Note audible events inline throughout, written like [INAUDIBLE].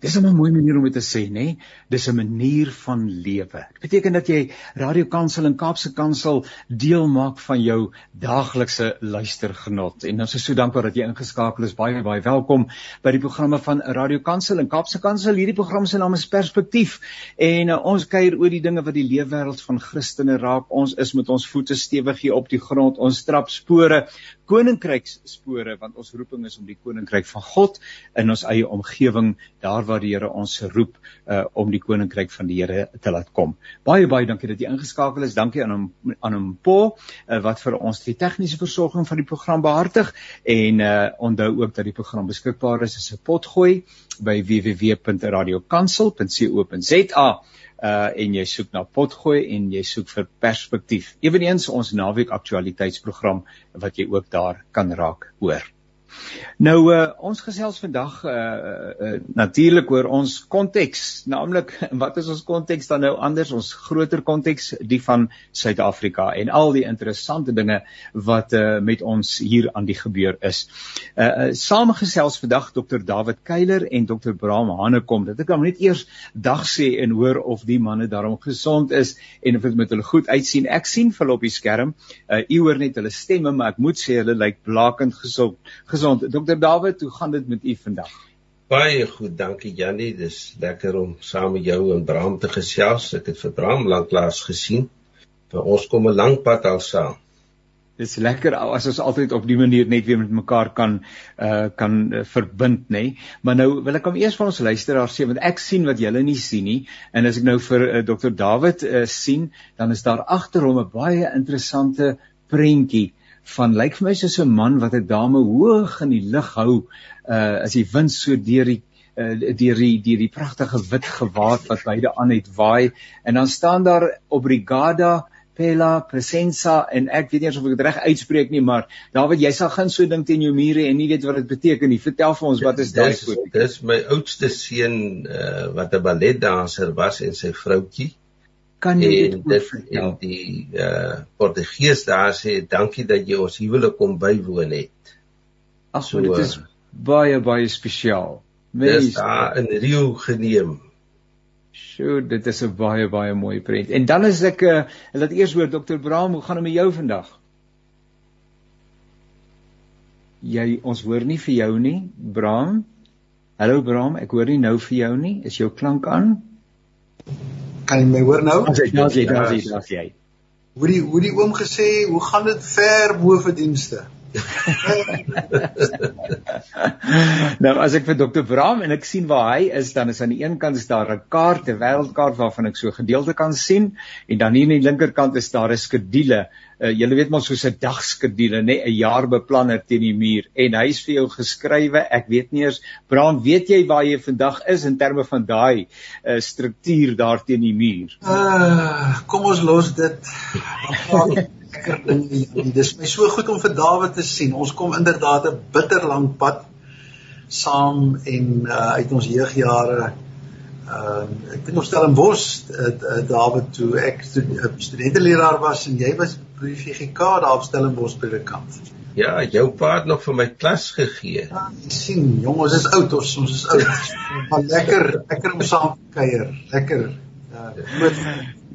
Dis 'n mooi manier om dit te sê, nê? Nee? Dis 'n manier van lewe. Dit beteken dat jy Radio Kansel en Kaapse Kansel deel maak van jou daaglikse luistergenot. En ons is so dankbaar dat jy ingeskakel is. Baie baie welkom by die programme van Radio Kansel en Kaapse Kansel. Hierdie program se naam is Perspektief en uh, ons kuier oor die dinge wat die leefwêreld van Christene raak. Ons is met ons voete stewig hier op die grond. Ons trap spore, koninkryksspore want ons roeping is om die koninkryk van God in ons eie omgewing daar waar die Here ons roep uh, om die koninkryk van die Here te laat kom. Baie baie dankie dat jy ingeskakel is. Dankie aan hom aan hom Paul uh, wat vir ons die tegniese versorging van die program behartig en uh, onthou ook dat die program beskikbaar is as 'n potgooi by www.radiokansel.co.za uh en jy soek na potgooi en jy soek vir perspektief. Eweneens ons naweek aktualiteitsprogram wat jy ook daar kan raak hoor. Nou uh, ons gesels vandag uh, uh, natuurlik oor ons konteks, naamlik [LAUGHS] wat is ons konteks dan nou anders, ons groter konteks die van Suid-Afrika en al die interessante dinge wat uh, met ons hier aan die gebeur is. Uh, uh saamgesels vandag Dr. David Keiler en Dr. Bram Hanekom. Dit ek kan net eers dag sê en hoor of die manne daarom gesond is en of dit met hulle goed uitsien. Ek sien hulle op die skerm. Uh u hoor net hulle stemme, maar ek moet sê hulle lyk blakend gesond. Gesond. Dr. David, hoe gaan dit met u vandag? Baie goed, dankie Jannie. Dis lekker om saam met jou en Bram te gesels. Ek het vir Bram lanklaas gesien. Vir ons kom 'n lang pad al saam. Dis lekker as ons altyd op die manier net weer met mekaar kan uh kan uh, verbind, nê. Nee. Maar nou wil ek hom eers van ons luisteraars sê want ek sien wat julle nie sien nie en as ek nou vir uh, Dr. David uh, sien, dan is daar agter hom 'n baie interessante prentjie van lyk vir my soos 'n man wat 'n dame hoog in die lug hou uh as die wind so deur die uh deur die deur die pragtige wit gewaad wat beide aan het waai. En dan staan daar obrigada Pela Presenza en ek weet nie of ek dit reg uitspreek nie maar David jy sal gaan so ding teen jou mure en nie weet wat dit beteken nie. Vertel vir ons wat is daai foto Dis my oudste seun uh, wat 'n balletdanser was en sy vroutjie kan jy dit vertel? En die eh uh, Portugees daar sê dankie dat jy ons huwelik kom bywoon het. Ag so dit is baie baie spesiaal. Dis daar in Rio geneem. Sjoe, dit is 'n baie baie mooi prent. En dan is ek uh, laat eers hoor Dr. Braam, hoe gaan dit met jou vandag? Jy ons hoor nie vir jou nie, Braam. Hallo Braam, ek hoor nie nou vir jou nie. Is jou klank aan? Kan jy my hoor nou? As jy daar sien, daar sien, daar sien jy. Hoe die hoe die oom gesê, hoe gaan dit ver bo verdienste? [LAUGHS] nou as ek vir dokter Braam en ek sien waar hy is, dan is aan die een kant is daar 'n kaart, 'n wêreldkaart waarvan ek so gedeelte kan sien en dan hier aan die linkerkant is daar 'n skedule. Uh, julle weet mos soos 'n dagskedule, nê, 'n jaarbeplanner teen die muur en hy's vir jou geskrywe. Ek weet nie eers Braam, weet jy waar jy vandag is in terme van daai uh, struktuur daar teen die muur? Uh, kom ons los dit. Lekker ding. Dis my so goed om vir Dawid te sien. Ons kom inderdaad 'n bitter lang pad saam en uh, uit ons jeugjare. Ehm uh, ek het nog stel in Bos uh, uh, Dawid toe ek uh, studenteleraar was en jy was by die VGK daar op Stellenbosch by die kant. Ja, jou pa het nog vir my klas gegee. Ja, sien, jong, ons is oud, ons, ons is oud. Maar lekker, lekker om saam te kuier. Lekker.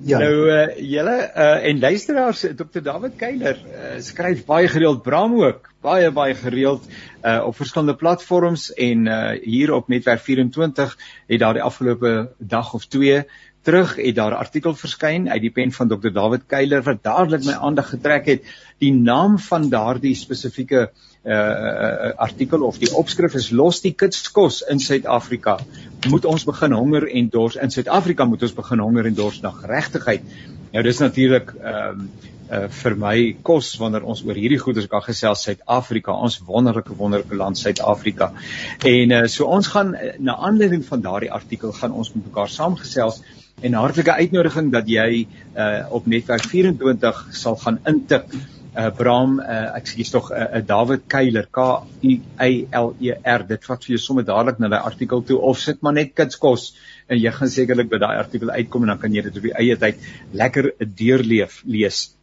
Ja. Nou uh julle uh en luisteraars Dr. David Keiler uh, skryf baie gereeld Bram ook baie baie gereeld uh op verskillende platforms en uh hier op Netwerk 24 het daar die afgelope dag of 2 terug het daar 'n artikel verskyn uit die pen van Dr. David Keiler wat dadelik my aandag getrek het. Die naam van daardie spesifieke uh, uh artikel of die opskrif is los die kitskos in Suid-Afrika. Moet ons begin honger en dors in Suid-Afrika moet ons begin honger en dors na geregtigheid. Nou dis natuurlik ehm um, uh vir my kos wanneer ons oor hierdie goeders kan gesels Suid-Afrika, ons wonderlike wonderlike land Suid-Afrika. En uh so ons gaan na aanleiding van daardie artikel gaan ons met mekaar saamgesels en hartlike uitnodiging dat jy uh op netwerk 24 sal gaan intik uh Bram uh ek sê tog 'n uh, uh, David Keiler K U I L E R dit vat vir jou sommer dadelik na daai artikel toe of sit maar net kitskos en jy gaan sekerlik by daai artikel uitkom en dan kan jy dit op die eie tyd lekker deurleef lees.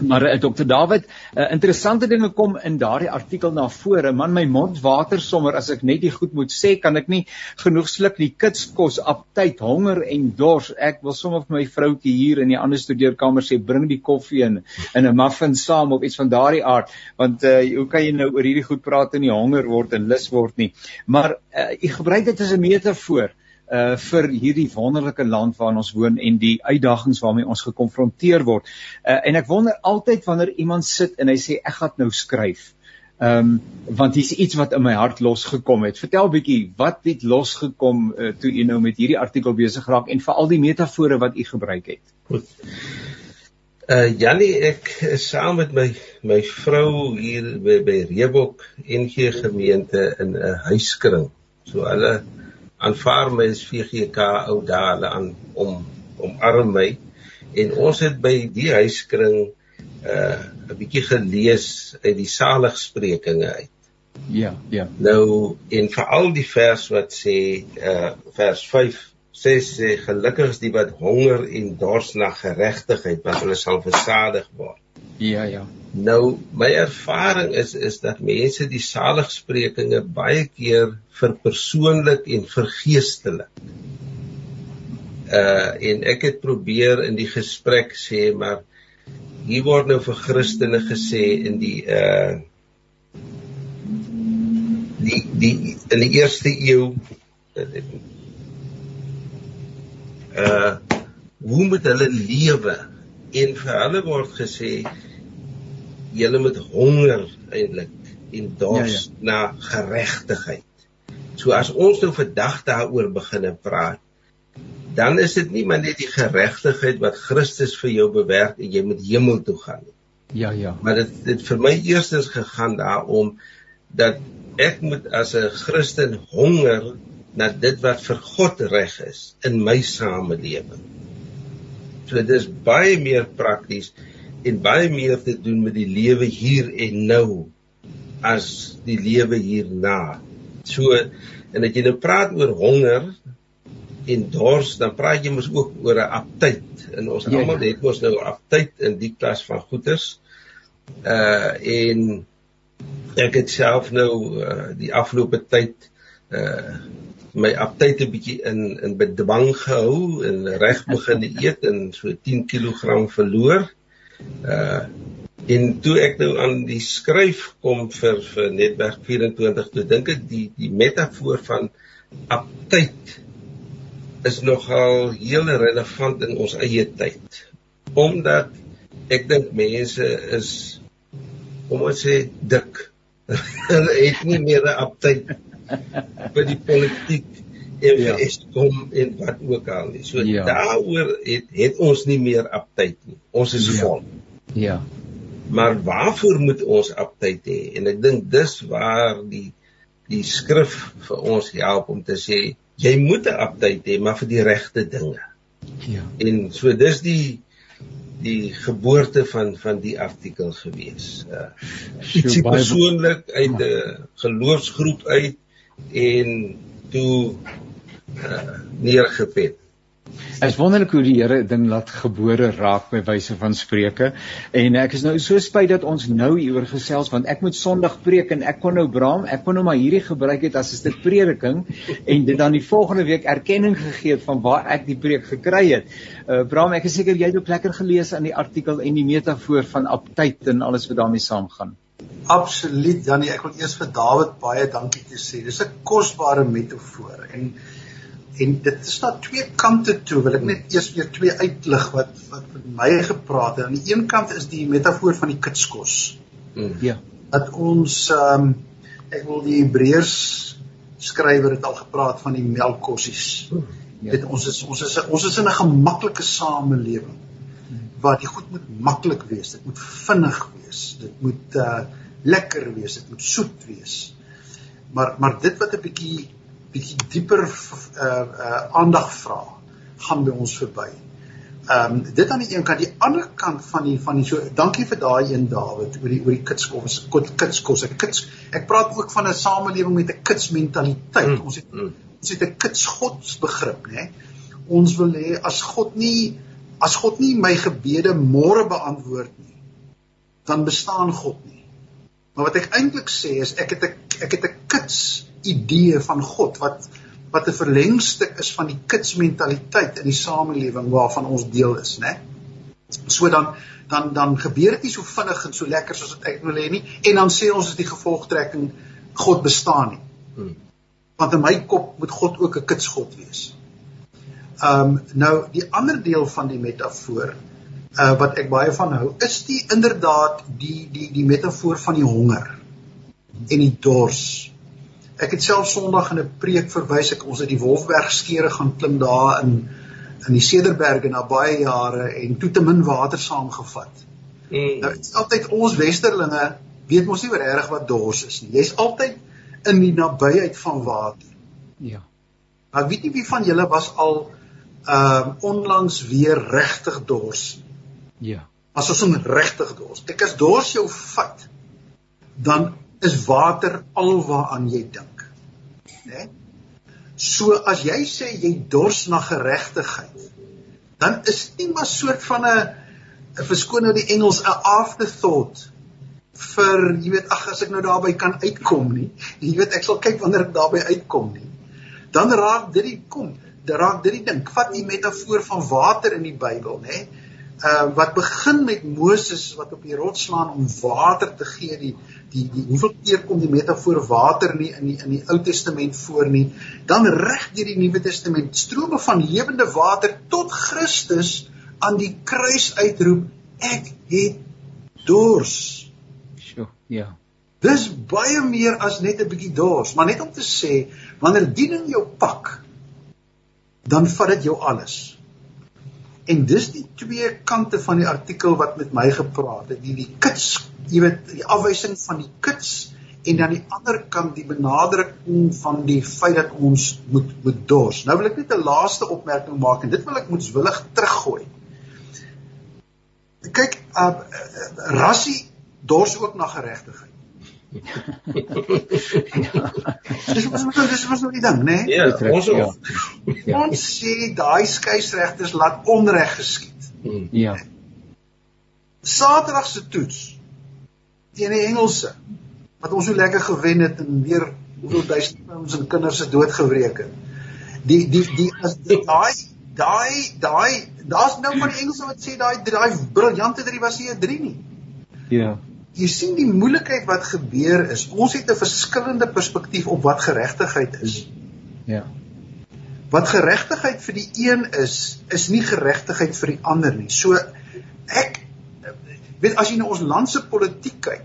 Maar uh, eh, Dr David, uh, interessante dinge kom in daardie artikel na vore. Man, my mond water sommer as ek net die goed moet sê, kan ek nie genoeg sluk die kits kos op tyd, honger en dors. Ek wil sommer vir my vroutjie hier in die ander studeerkamer sê bring die koffie in in 'n muffin saam of iets van daardie aard, want uh, hoe kan jy nou oor hierdie goed praat en nie honger word en lus word nie. Maar uh, jy gebruik dit as 'n metafoor uh vir hierdie wonderlike land waarin ons woon en die uitdagings waarmee ons gekonfronteer word. Uh en ek wonder altyd wanneer iemand sit en hy sê ek gaan nou skryf. Ehm um, want hier's iets wat in my hart losgekom het. Vertel bietjie, wat het losgekom uh, toe u nou met hierdie artikel besig geraak en veral die metafore wat u gebruik het? Goed. Uh Jannie, ek is saam met my my vrou hier by, by Reebok NG gemeente in 'n huiskring. So hulle aanvaar my as VGK ou dae hulle aan om omarm my en ons het by die huiskring 'n uh, 'n bietjie gelees uit die saligsprekinge uit. Ja, ja. Nou en veral die vers wat sê uh vers 5 sê sê gelukkig is die wat honger en dors na geregtigheid want hulle sal versadig word. Ja, ja. Nou my ervaring is is dat mense die saligsprekinge baie keer verpersoonlik en vergeestelik. Uh en ek het probeer in die gesprek sê maar hier word nou vir Christene gesê in die uh die die in die eerste eeu uh hoe moet hulle lewe en vir hulle word gesê julle moet honger eintlik en dors ja, ja. na geregtigheid. So as ons nou vandag daaroor begine praat, dan is dit nie maar net die geregtigheid wat Christus vir jou bewerk en jy moet hemel toe gaan nie. Ja, ja. Maar dit dit vir my eerstens gegaan daaroom dat ek moet as 'n Christen honger na dit wat vir God reg is in my samelewing. So dit is baie meer prakties en baie meer te doen met die lewe hier en nou as die lewe hierna. So en as jy nou praat oor honger en dors, dan praat jy mos ook oor 'n aptyd. En ons ja, almal ja. het mos nou aptyd in die klas van goeders. Uh en ek het self nou uh, die afgelope tyd uh my aptyd 'n bietjie in in bedwang gehou en reg begin [LAUGHS] eet en so 10 kg verloor. Uh en toe ek nou aan die skryf kom vir vir netwerk 24, toe dink ek die die metafoor van aptyd is nogal heel relevant in ons eie tyd. Omdat ek dink mense is kom ons sê dik. [LAUGHS] Hulle het nie meer 'n aptyd vir die politiek en ja. Eskom en wat ook al nie. So ja. daaroor het het ons nie meer aptyd nie. Ons is ja. vol. Ja. Maar waarvoor moet ons aptyd hê? En ek dink dis waar die die skrif vir ons help om te sê jy moet 'n aptyd hê, maar vir die regte dinge. Ja. En so dis die die geboorte van van die artikel gewees. Uh, ietsie persoonlik uit 'n geloofsgroep uit en toe uh, neergepet. Ek is wonderlik hoe die Here ding laat gebore raak by wyse van spreuke en ek is nou so spyt dat ons nou hieroor gesels want ek moet Sondag preek en ek kon nou braam ek kon nou maar hierdie gebruik het as 'n stuk prediking en dit dan die volgende week erkenning gegee het van waar ek die preek gekry het. Uh braam ek is seker jy het ook lekker gelees aan die artikel en die metafoor van aptyd en alles wat daarmee saamgaan. Absoluut Janie, ek wil eers vir Dawid baie dankie sê. Dis 'n kosbare metafoor en en dit is na twee kante toe wil ek net eers weer twee uitlig wat wat met my gepraat het aan die een kant is die metafoor van die kitskos mm. ja dat ons um, ek wil die Hebreërs skrywer het al gepraat van die melkkossies ja. dit ons is ons is ons is in 'n gemaklike samelewing waar die goed moet maklik wees dit moet vinnig wees dit moet uh, lekker wees dit moet soet wees maar maar dit wat 'n bietjie bietjie dieper uh uh aandag vra gaan by ons verby. Ehm um, dit aan die een kant, die ander kant van die van die so dankie vir daai een Dawid oor die oor die kitskos, kitskos, ek kits. Ek praat ook van 'n samelewing met 'n kitsmentaliteit. Mm, ons het mm. ons het 'n kitsgodsbegrip, né? Ons wil hê as God nie as God nie my gebede môre beantwoord nie, dan bestaan God nie. Maar wat ek eintlik sê is ek het 'n ek het 'n kits idee van God wat wat 'n verlengstuk is van die kitsmentaliteit in die samelewing waarvan ons deel is, né? So dan dan dan gebeur dit nie so vinnig en so lekker soos wat ek wil hê nie en dan sê ons is die gevolgtrekking God bestaan nie. Hmm. Want in my kop moet God ook 'n kitsgod wees. Ehm um, nou die ander deel van die metafoor uh wat ek baie van hou is die inderdaad die die die metafoor van die honger en die dors. Ek het self Sondag in 'n preek verwys ek ons het die Wolfberg skeure gaan klim daar in in die Cederberge na baie jare en toe te min water saamgevat. Mm. Nou altyd ons westerlinge weet mos nie wat reg wat dors is nie. Jy's altyd in die nabyheid van water. Ja. Maar weet nie wie van julle was al ehm uh, onlangs weer regtig dors? Ja. As ons om regtig dors. Ek as dors jou vat, dan is water alwaaraan jy dink. Né? So as jy sê jy dors na geregtigheid, dan is dit nie maar soort van 'n 'n verskoon nou die Engels 'n afterthought vir jy weet ag as ek nou daarby kan uitkom nie. Jy weet ek sal kyk wanneer ek daarby uitkom nie. Dan raak dit die kom, raak dit die ding. Vat die metafoor van water in die Bybel, nê? Uh wat begin met Moses wat op die rots slaan om water te gee, die die die hoeveel keer kom die metafoor water nie in die in die Ou Testament voor nie dan reg deur die Nuwe Testament strome van lewende water tot Christus aan die kruis uitroep ek het dors sjoe ja dis baie meer as net 'n bietjie dors maar net om te sê wanneer diening jou pak dan vat dit jou alles En dis die twee kante van die artikel wat met my gepraat het, die die kits, jy weet, die afwysing van die kits en dan die ander kant die benadruking van die feit dat ons moet moet dors. Nou wil ek net 'n laaste opmerking maak en dit wil ek moetswillig teruggooi. Kyk, uh, uh, rassie dors ook na geregtigheid. Dis was nog dis was nog die ding, né? Nee? Ja, ons ja. ja. Ons sê daai skeieregters laat onreg geskied. Hmm. Ja. Saterdag se toets teen die Engelse wat ons so lekker gewen het en weer hoeveel duisend ons en kinders se dood gewreek het. Die die die as daai daai daai daar's nou van die Engelse wat sê daai daai briljante drie was nie 'n 3 nie. Ja jy sien die moeilikheid wat gebeur is ons het 'n verskillende perspektief op wat geregtigheid is. Ja. Wat geregtigheid vir die een is, is nie geregtigheid vir die ander nie. So ek weet as jy na ons land se politiek kyk,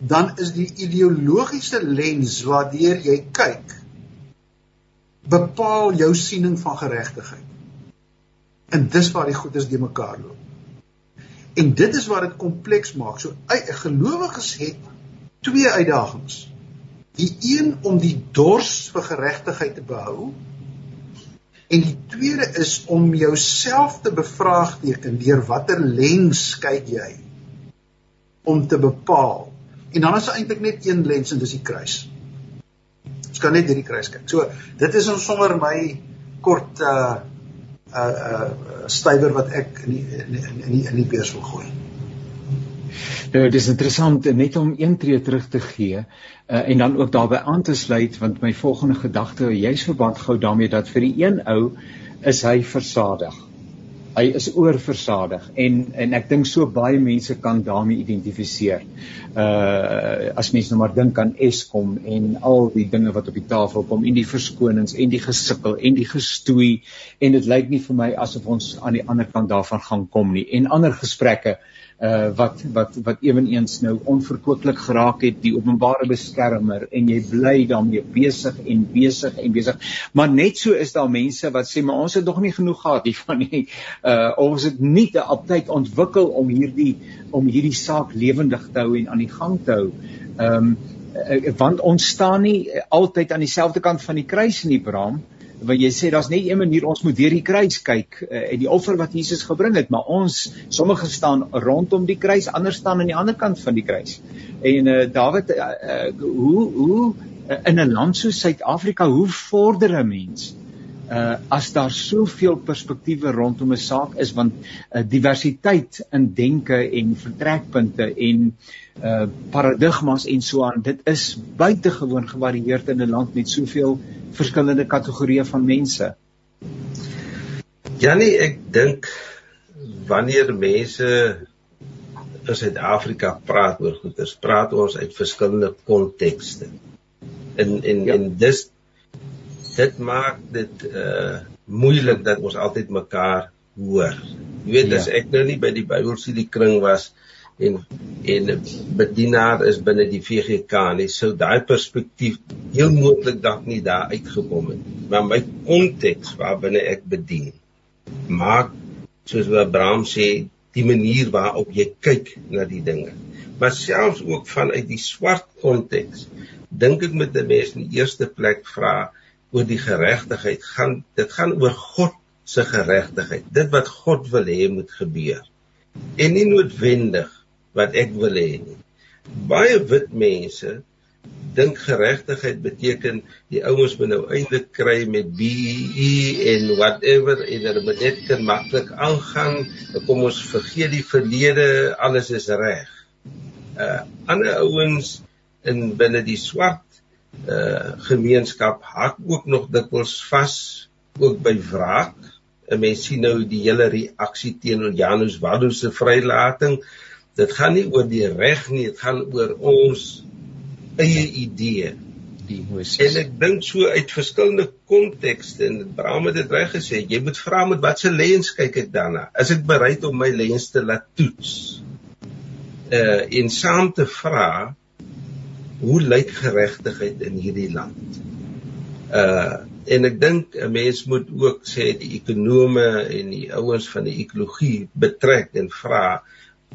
dan is die ideologiese lens waardeur jy kyk bepaal jou siening van geregtigheid. En dis waar die goedes de mekaar loop. En dit is wat dit kompleks maak. So gelowiges het twee uitdagings. Die een om die dors vir geregtigheid te behou en die tweede is om jouself te bevraagteken deur watter lens kyk jy om te bepaal. En dan is daar eintlik net een lens en dis die kruis. Ons kan net hierdie kruis kyk. So dit is ons sommer my kort uh uh stywer wat ek in die in die in die, in die beurs wil gooi. Nou dis interessant net om een tree terug te gee uh, en dan ook daarbey aan te sluit want my volgende gedagte juis verband gou daarmee dat vir die een ou is hy versadig hy is oorversadig en en ek dink so baie mense kan daarmee identifiseer. Uh as mens nou maar dink aan Eskom en al die dinge wat op die tafel kom en die verskonings en die gesukkel en die gestoei en dit lyk nie vir my asof ons aan die ander kant daarvan gaan kom nie en ander gesprekke uh wat wat wat ewenigs nou onverkooplik geraak het die openbare beskermer en jy bly daarmee besig en besig en besig. Maar net so is daar mense wat sê maar ons het nog nie genoeg gehad hiervan nie. Uh [LAUGHS] ons het nie te aptyd ontwikkel om hierdie om hierdie saak lewendig te hou en aan die gang te hou. Um uh, want ons staan nie altyd aan dieselfde kant van die kruis in die braam want jy sê daar's net een manier ons moet deur die kruis kyk uh, en die offer wat Jesus gebring het, maar ons sommige staan rondom die kruis, ander staan aan die ander kant van die kruis. En uh, Dawid uh, uh, hoe hoe uh, in 'n land soos Suid-Afrika, hoe vorder 'n mens uh as daar soveel perspektiewe rondom 'n saak is want uh, diversiteit in denke en vertrekpunte en uh paradigmas en so aan dit is buitengewoon gevarieerd in 'n land met soveel verskillende kategorieë van mense. Janie, ek dink wanneer mense in Suid-Afrika praat oor goeders, praat ons uit verskillende kontekste. En en ja. en dis dit maak dit uh moeilik dat ons altyd mekaar hoor. Jy weet ja. as ek nou nie by die Bybelstudie kring was en en bedienaar is binne die VGK nie, sou daai perspektief heel moontlik dalk nie daar uitgekom het. Maar my konteks waarbinne ek bedien maak soos wat Abraham sê die manier waarop jy kyk na die dinge. Maar selfs ook vanuit die swart konteks dink ek met 'n mens in die eerste plek vra oor die geregtigheid gaan dit gaan oor God se geregtigheid. Dit wat God wil hê moet gebeur. En nie noodwendig wat ek wil hê nie. Baie wit mense dink geregtigheid beteken die ouens moet nou eintlik kry met BEE en whatever en hulle moet net kan maklik aangaan. Kom ons vergeet die verlede, alles is reg. Uh ander ouens in binne die swart uh gemeenskap hak ook nog dikwels vas ook by wraak. 'n Mens sien nou die hele reaksie teenoor Janus Wadu se vrylating. Dit gaan nie oor die reg nie, dit gaan oor ons eie idee die Moses. En ek dink so uit verskillende kontekste en Abraham het dit reg gesê, jy moet vra met watse lens kyk ek daarna? Is ek bereid om my lens te laat toets? Uh en saam te vra hoe lyk geregtigheid in hierdie land? Uh en ek dink 'n mens moet ook sê die ekonome en die ouens van die ekologie betrek en vra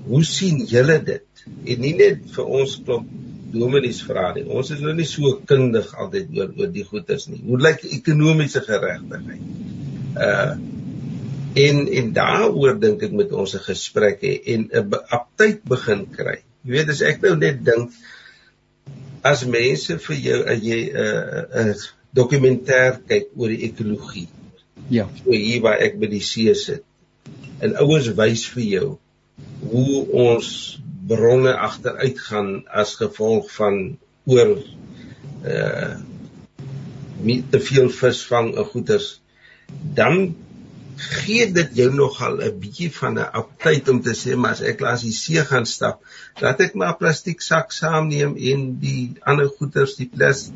hoe sien julle dit? En nie net vir ons klop dominees vra nie. Ons is nou nie so kundig altyd oor oor die goeders nie. Hoe lyk ekonomiese geregtigheid? Uh en en daaroor dink ek met ons 'n gesprek hê en 'n aptyd begin kry. Jy weet as ek nou net dink as mense vir jou as jy 'n uh, 'n uh, dokumentêr kyk oor die ekologie. Ja. So hier waar ek by die see sit. En ouens wys vir jou hoe ons bronne agteruit gaan as gevolg van oor uh te veel visvang en goeders dan gee dit jou nogal 'n bietjie van 'n aptyd om te sê maar as ek langs die see gaan stap laat ek maar 'n plastiek sak saamneem en die ander goeders die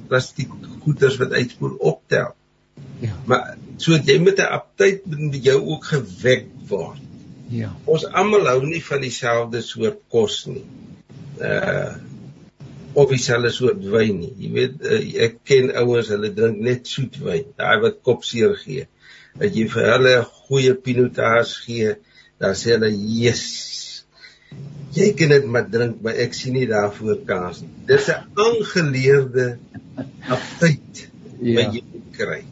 plastiek goeders wat uitspoel optel ja maar so jy moet 'n aptyd by jou ook gewek word Ja. Ons almal hou nie van dieselfde soort kos nie. Uh of dieselfde soort wyn nie. Jy weet uh, ek ken ouens, hulle drink net soet wyn, daai wat kopseer gee. As jy vir hulle 'n goeie pinotage gee, dan sê hulle, "Yes." Jy kan dit maar drink, maar ek sien nie daarvoor kans nie. Dis 'n aangeleerde aptyd ja. wat jy kry.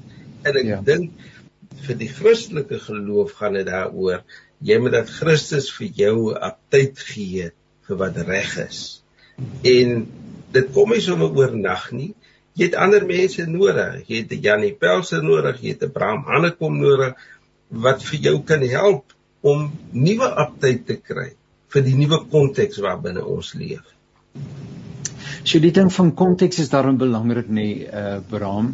En ek ja. dink vir die Christelike geloof gaan dit daaroor jy moet dat Christus vir jou 'n tyd gee vir wat reg is. En dit kom nie sommer oornag nie. Jy het ander mense nodig. Jy het Janie Pelser nodig, jy het Abraham Hannekom nodig wat vir jou kan help om nuwe aptyd te kry vir die nuwe konteks waarbinne ons leef. So die ding van konteks is daarom belangrik nê, nee, uh Abraham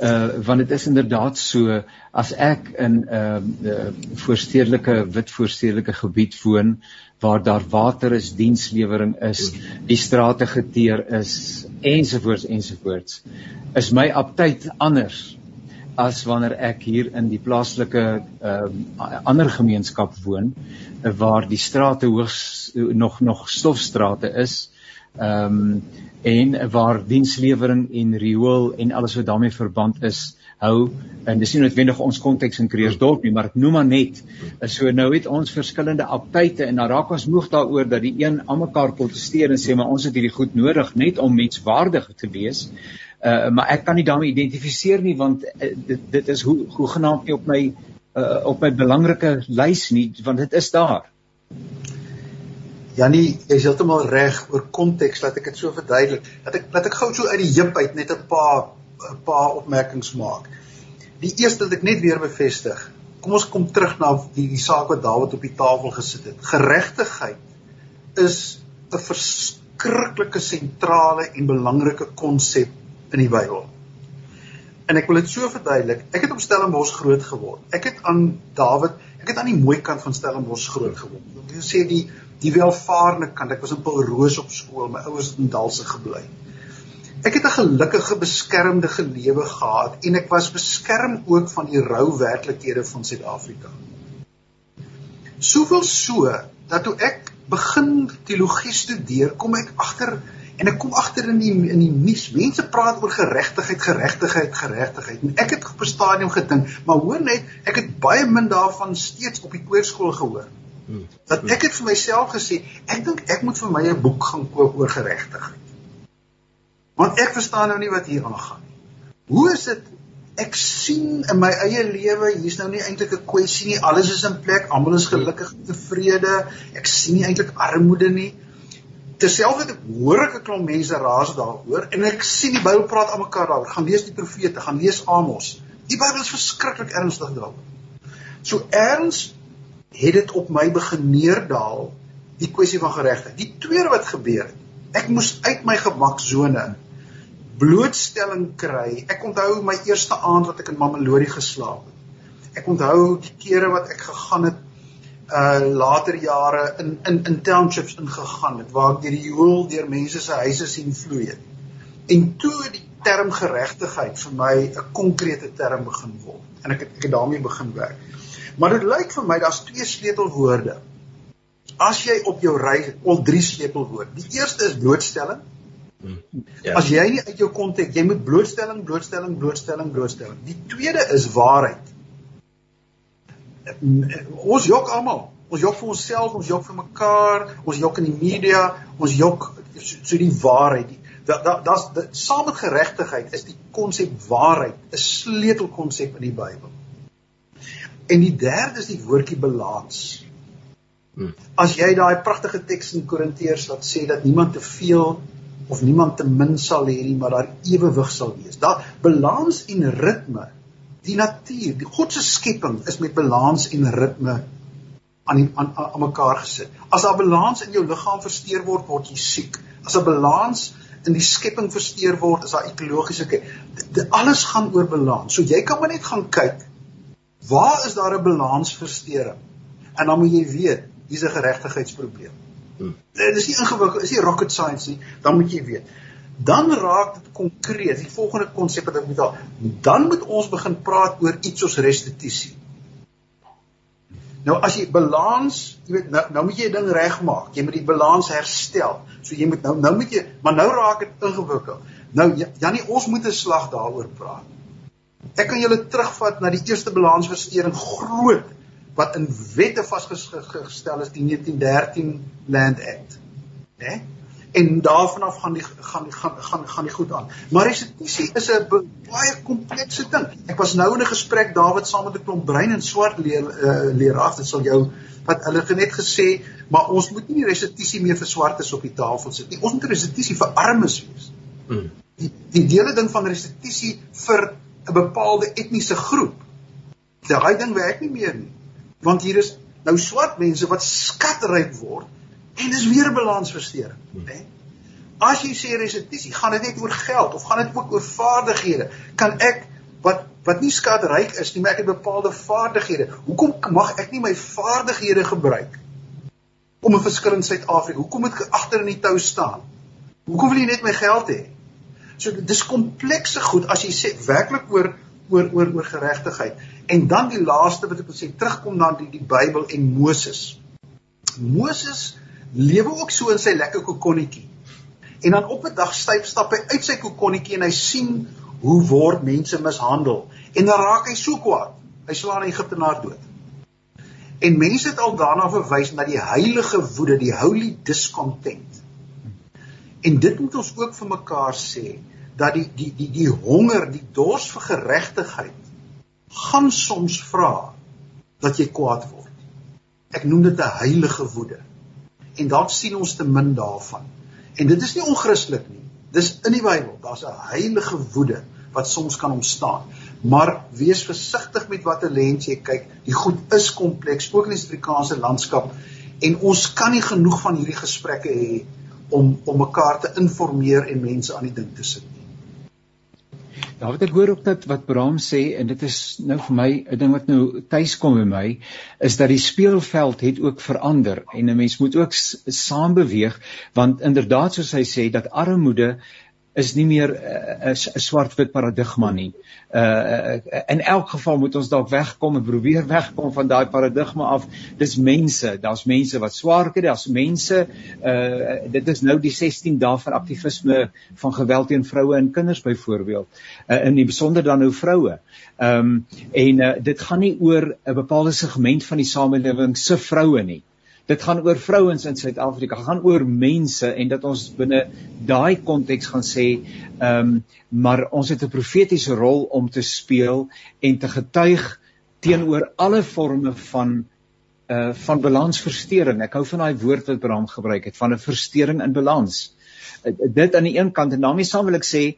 uh want dit is inderdaad so as ek in 'n uh, uh, voorstedelike wit voorstedelike gebied woon waar daar water is, dienslewering is, die strate geteer is ensovoorts ensovoorts is my aptyd anders as wanneer ek hier in die plaaslike uh ander gemeenskap woon uh, waar die strate hoogs nog nog stofstrate is ehm um, en waar dienslewering en riool en alles wat daarmee verband is hou en dis nie noodwendig ons konteks in Kreersdorp nie maar ek noem maar net so nou het ons verskillende aptyte en dan raak ons moeg daaroor dat die een almekaar protesteer en sê maar ons het hierdie goed nodig net om menswaardig te wees. Uh, maar ek kan nie daarmee identifiseer nie want uh, dit dit is hoe hoe genaamd nie op my uh, op my belangrike lys nie want dit is daar Jannie, jy's heeltemal reg oor konteks, laat ek dit so verduidelik. Dat ek laat ek gou so uit die heup uit net 'n paar 'n paar opmerkings maak. Die eerste wat ek net weer bevestig. Kom ons kom terug na die die saak wat Dawid op die tafel gesit het. Geregtigheid is 'n verskriklike sentrale en belangrike konsep in die Bybel. En ek wil dit so verduidelik. Ek het op Stellenbosch groot geword. Ek het aan Dawid, ek het aan die mooi kant van Stellenbosch groot geword. Ek sê die die welvarende kant. Ek was in Paulroos op skool. My ouers het in Dalse gebly. Ek het 'n gelukkige beskermde gelewe gehad en ek was beskerm ook van die rou werklikhede van Suid-Afrika. Soveel so dat toe ek begin teologie studeer, kom ek agter En ek kom agter in die in die nuus, mense praat oor geregtigheid, geregtigheid, geregtigheid. En ek het op 'n stadium gedink, maar hoor net, ek het baie min daarvan steeds op die koorskool gehoor. Hmm. Dat ek het vir myself gesê, ek dink ek moet vir my 'n boek gaan koop oor geregtigheid. Want ek verstaan nou nie wat hier aangaan nie. Hoe is dit ek sien in my eie lewe, hier's nou nie eintlik 'n kwessie nie, alles is in plek, almal is gelukkig en tevrede. Ek sien nie eintlik armoede nie terselfdertyd hoor ek 'n klomp mense raas daaroor en ek sien die Bybel praat aan mekaar daaroor. Gaan lees die profete, gaan lees Amos. Die Bybel is verskriklik ernstig daaroor. So erns het dit op my begin neerdaal die kwessie van geregtigheid. Die tweede wat gebeur het, ek moes uit my gemaksone blootstelling kry. Ek onthou my eerste aand wat ek in Mamelodi geslaap het. Ek onthou die kere wat ek gegaan het uh later jare in in in townships ingegaan het waar ek deur die hoel deur mense se huise sien vloei het. En toe die term geregtigheid vir my 'n konkrete term begin word en ek het ek het daarmee begin werk. Maar dit lyk vir my daar's twee sleutelwoorde. As jy op jou reis al drie sleutelwoorde. Die eerste is blootstelling. Hmm. Ja. As jy nie uit jou konteks, jy moet blootstelling, blootstelling, blootstelling, blootstelling. Die tweede is waarheid ons jok almal. Ons jok vir onsself, ons jok vir mekaar, ons jok in die media, ons jok so, so die waarheid. Dat da, da's da, saam met geregtigheid is die konsep waarheid 'n sleutelkonsep in die Bybel. En die derde is die woordjie balans. Hmm. As jy daai pragtige teks in Korintiërs wat sê dat niemand te veel of niemand te min sal hê nie, maar daar ewewig sal wees. Daar balans en ritme die natuur, die God se skepping is met balans en ritme aan die, aan aan mekaar gesit. As daar balans in jou liggaam versteur word, word jy siek. As 'n balans in die skepping versteur word, is daar ekologiese alles gaan oor balans. So jy kan maar net gaan kyk waar is daar 'n balansversteuring? En dan moet jy weet, hier's 'n geregtigheidsprobleem. Hmm. Dit is nie ingewikkeld, is nie rocket science nie, dan moet jy weet dan raak dit konkreet. Die volgende konsep wat ek moet daar, dan moet ons begin praat oor iets soos restituisie. Nou as jy balans, jy weet nou nou moet jy 'n ding regmaak. Jy moet die balans herstel. So jy moet nou nou moet jy, maar nou raak dit ingewikkeld. Nou Janie, ons moet 'n slag daaroor praat. Ek kan julle terugvat na die eerste balansversteuring groot wat in wette vasgestel is die 1913 Land Act. Né? Nee? en daarvan af gaan die gaan gaan gaan gaan die goed aan. Maar restituisie is 'n baie komplekse ding. Ek was nou in 'n gesprek Dawid saam met 'n klomp brein en swart leer uh, leer af. Dit sal jou wat hulle net gesê, maar ons moet nie restituisie meer vir swartes op die tafel sit nie. Ons moet restituisie vir armes wees. Hmm. Die die dele ding van restituisie vir 'n bepaalde etniese groep. Daai ding werk nie meer nie. Want hier is nou swart mense wat skatryk word En dis weer balansversteuring, hmm. né? As jy sê restituisie, gaan dit net oor geld of gaan dit ook oor vaardighede? Kan ek wat wat nie skatryk is nie, maar ek het bepaalde vaardighede. Hoekom mag ek nie my vaardighede gebruik om 'n verskil in Suid-Afrika? Hoekom moet ek agter in die tou staan? Hoekom wil jy net my geld hê? So dis komplekse goed as jy sê werklik oor oor oor oor geregtigheid. En dan die laaste wat ek wil sê, terugkom na die die Bybel en Moses. Moses lewe ook so in sy lekker kokonnetjie. En dan op 'n dag styf stap hy uit sy kokonnetjie en hy sien hoe word mense mishandel en dan raak hy so kwaad. Hy slaan 'n Egiptenaar dood. En mense het al daarna verwys na die heilige woede, die holy discontent. En dit moet ons ook vir mekaar sê dat die die die die honger, die dors vir geregtigheid gaan soms vra dat jy kwaad word. Ek noem dit 'n heilige woede en dalk sien ons te min daarvan. En dit is nie onchristelik nie. Dis in die Bybel. Daar's 'n heilige woede wat soms kan ontstaan. Maar wees versigtig met watter lens jy kyk. Die goed is kompleks, ook in die Suid-Afrikaanse landskap en ons kan nie genoeg van hierdie gesprekke hê om om mekaar te informeer en mense aan die ding te sit nie. Ja, wat ek hoor ook dat wat Bram sê en dit is nou vir my 'n ding wat nou tuis kom by my is dat die speelveld het ook verander en 'n mens moet ook saam beweeg want inderdaad soos hy sê dat armoede is nie meer 'n uh, uh, swart-wit paradigma nie. Uh, uh in elk geval moet ons dalk wegkom en probeer [LAUGHS] wegkom van daai paradigma af. Dis mense, daar's mense wat swaar kry, daar's mense uh dit is nou die 16 dae van aktivisme van geweld teen vroue en kinders byvoorbeeld. Uh in besonder dan nou vroue. Ehm um, en uh, dit gaan nie oor 'n bepaalde segment van die samelewing se vroue nie dit gaan oor vrouens in Suid-Afrika, gaan oor mense en dat ons binne daai konteks gaan sê, ehm um, maar ons het 'n profetiese rol om te speel en te getuig teenoor alle forme van uh van balansversteuring. Ek hou van daai woord wat Bram gebruik het van 'n versteuring in balans. Uh, dit aan die een kant en daarmee saam wil ek sê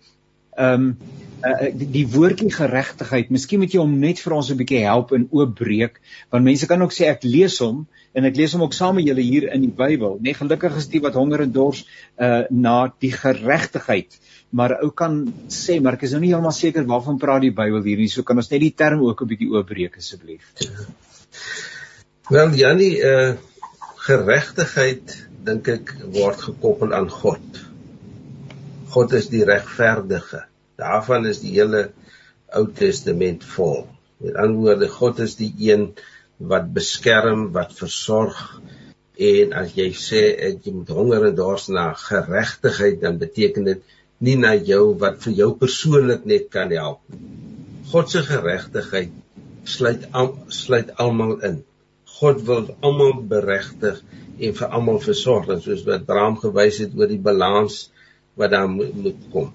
ehm um, uh, die, die woordjie geregtigheid. Miskien moet jy hom net vir ons 'n bietjie help in oopbreek, want mense kan ook sê ek lees hom en ek lees hom ook saam met julle hier in die Bybel. Nee, gelukkig is die wat honger en dors uh na die geregtigheid. Maar ou kan sê, maar ek is nou nie heeltemal seker waarvan praat die Bybel hier nie. So kan ons net die term ook 'n bietjie oopbreek asseblief. Wel Jannie, uh geregtigheid dink ek word gekoppel aan God. God is die regverdige. Daarvan is die hele Ou Testament vol. Met ander woorde, God is die een wat beskerm, wat versorg en as jy sê ek jy moet honger en dors na geregtigheid, dan beteken dit nie na jou wat vir jou persoonlik net kan help. God se geregtigheid sluit al, sluit almal in. God wil almal beregtig en vir almal versorg, soos wat Bram gewys het oor die balans wat daar moet, moet kom.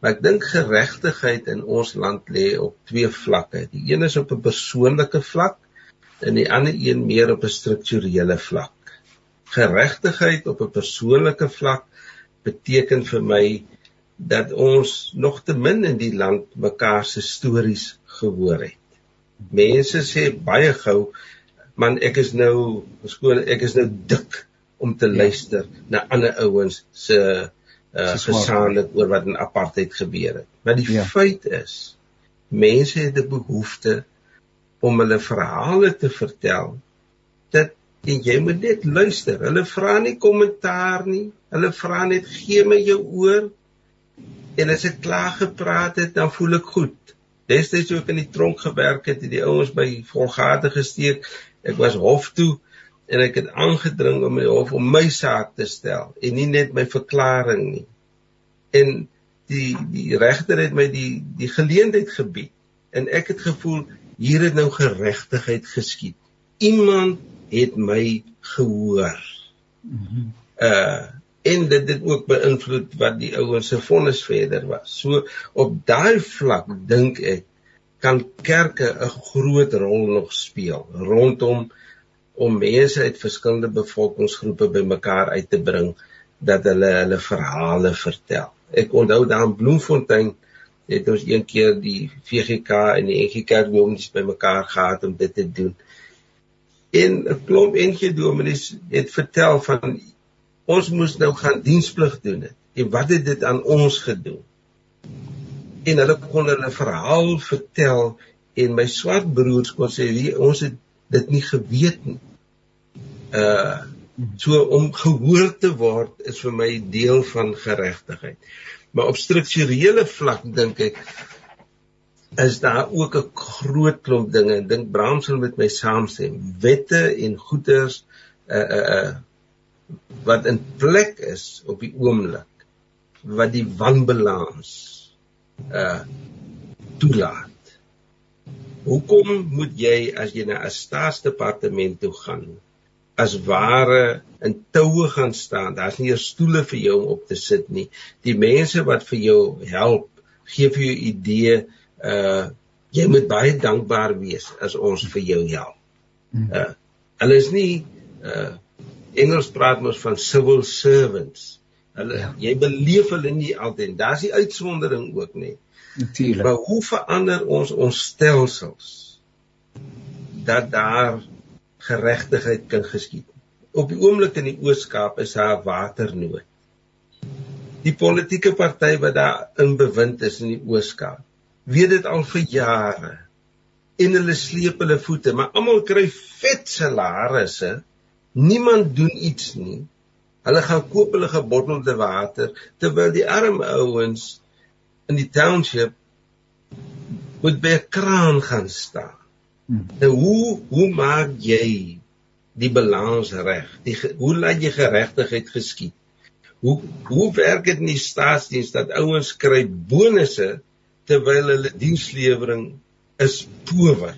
Maar ek dink geregtigheid in ons land lê op twee vlakke. Die een is op 'n persoonlike vlak en die ander een meer op 'n strukturele vlak. Geregtigheid op 'n persoonlike vlak beteken vir my dat ons nog te min in die land mekaar se stories gehoor het. Mense sê baie gou man ek is nou skoon ek is nou dik om te ja. luister na ander ouens se uh, gesaanlik oor wat in apartheid gebeur het. Maar die ja. feit is mense het 'n behoefte om hulle verhale te vertel dat en jy moet net luister. Hulle vra nie kommentaar nie. Hulle vra net gee my jou oor. En as ek klaar gepraat het, dan voel ek goed. Destyds ook in die tronk gewerk het, het die ouens by volgate gesteek. Ek was hof toe en ek het aangedring om my hof om my saak te stel en nie net my verklaring nie. En die die regter het my die die geleentheid gebied en ek het gevoel hier het nou geregtigheid geskied. Iemand het my gehoor. Uh en dit het ook beïnvloed wat die ouens se vonnis verder was. So op daai vlak dink ek kan kerke 'n groot rol nog speel rondom om mense uit verskillende bevolkingsgroepe bymekaar uit te bring dat hulle hulle verhale vertel. Ek onthou daar in Bloemfontein het ons een keer die VGK en die NG Kerk dominees bymekaar gehad om dit te doen. En 'n klomp NG dominees het vertel van ons moes nou gaan diensplig doen het. En wat het dit aan ons gedoen? En hulle kon hulle verhaal vertel en my swart broers kon sê ons het dit nie geweet nie. Uh so om gehoor te word is vir my deel van geregtigheid. Maar op strukturele vlak dink ek is daar ook 'n groot klomp dinge. Ek dink Bram sal met my saamstem. Wette en goeders uh uh uh wat in plek is op die oomblik wat die wanbalans uh toelaat. Hoekom moet jy as jy na 'n staatsdepartement toe gaan as ware in toue gaan staan? Daar's nie eers stoele vir jou om op te sit nie. Die mense wat vir jou help, gee vir jou idee uh jy moet baie dankbaar wees as ons vir jou help. Hmm. Uh hulle is nie uh Engels praat mos van civil servants. Hulle ja. jy beleef hulle nie altyd. Daar's die uitsondering ook nie. Natuurlik. Maar hoe verander ons ons stelsels dat daar geregtigheid kan geskied? Op die oomblik in die Oos-Kaap is daar waternood. Die politieke party wat daar in bewind is in die Oos-Kaap, weet dit al vir jare. En hulle sleep hulle voete, maar almal kry vet salarisse. Niemand doen iets nie. Hulle gaan koop hulle gebottelde water terwyl die arm ouens in die township moet by 'n kraan gaan staan. Hmm. Nou hoe hoe maak jy die balans reg? Die hoe laat jy geregtigheid geskied? Hoe hoe werk dit in die staatsdiens dat ouens kry bonusse terwyl hulle dienslewering is power?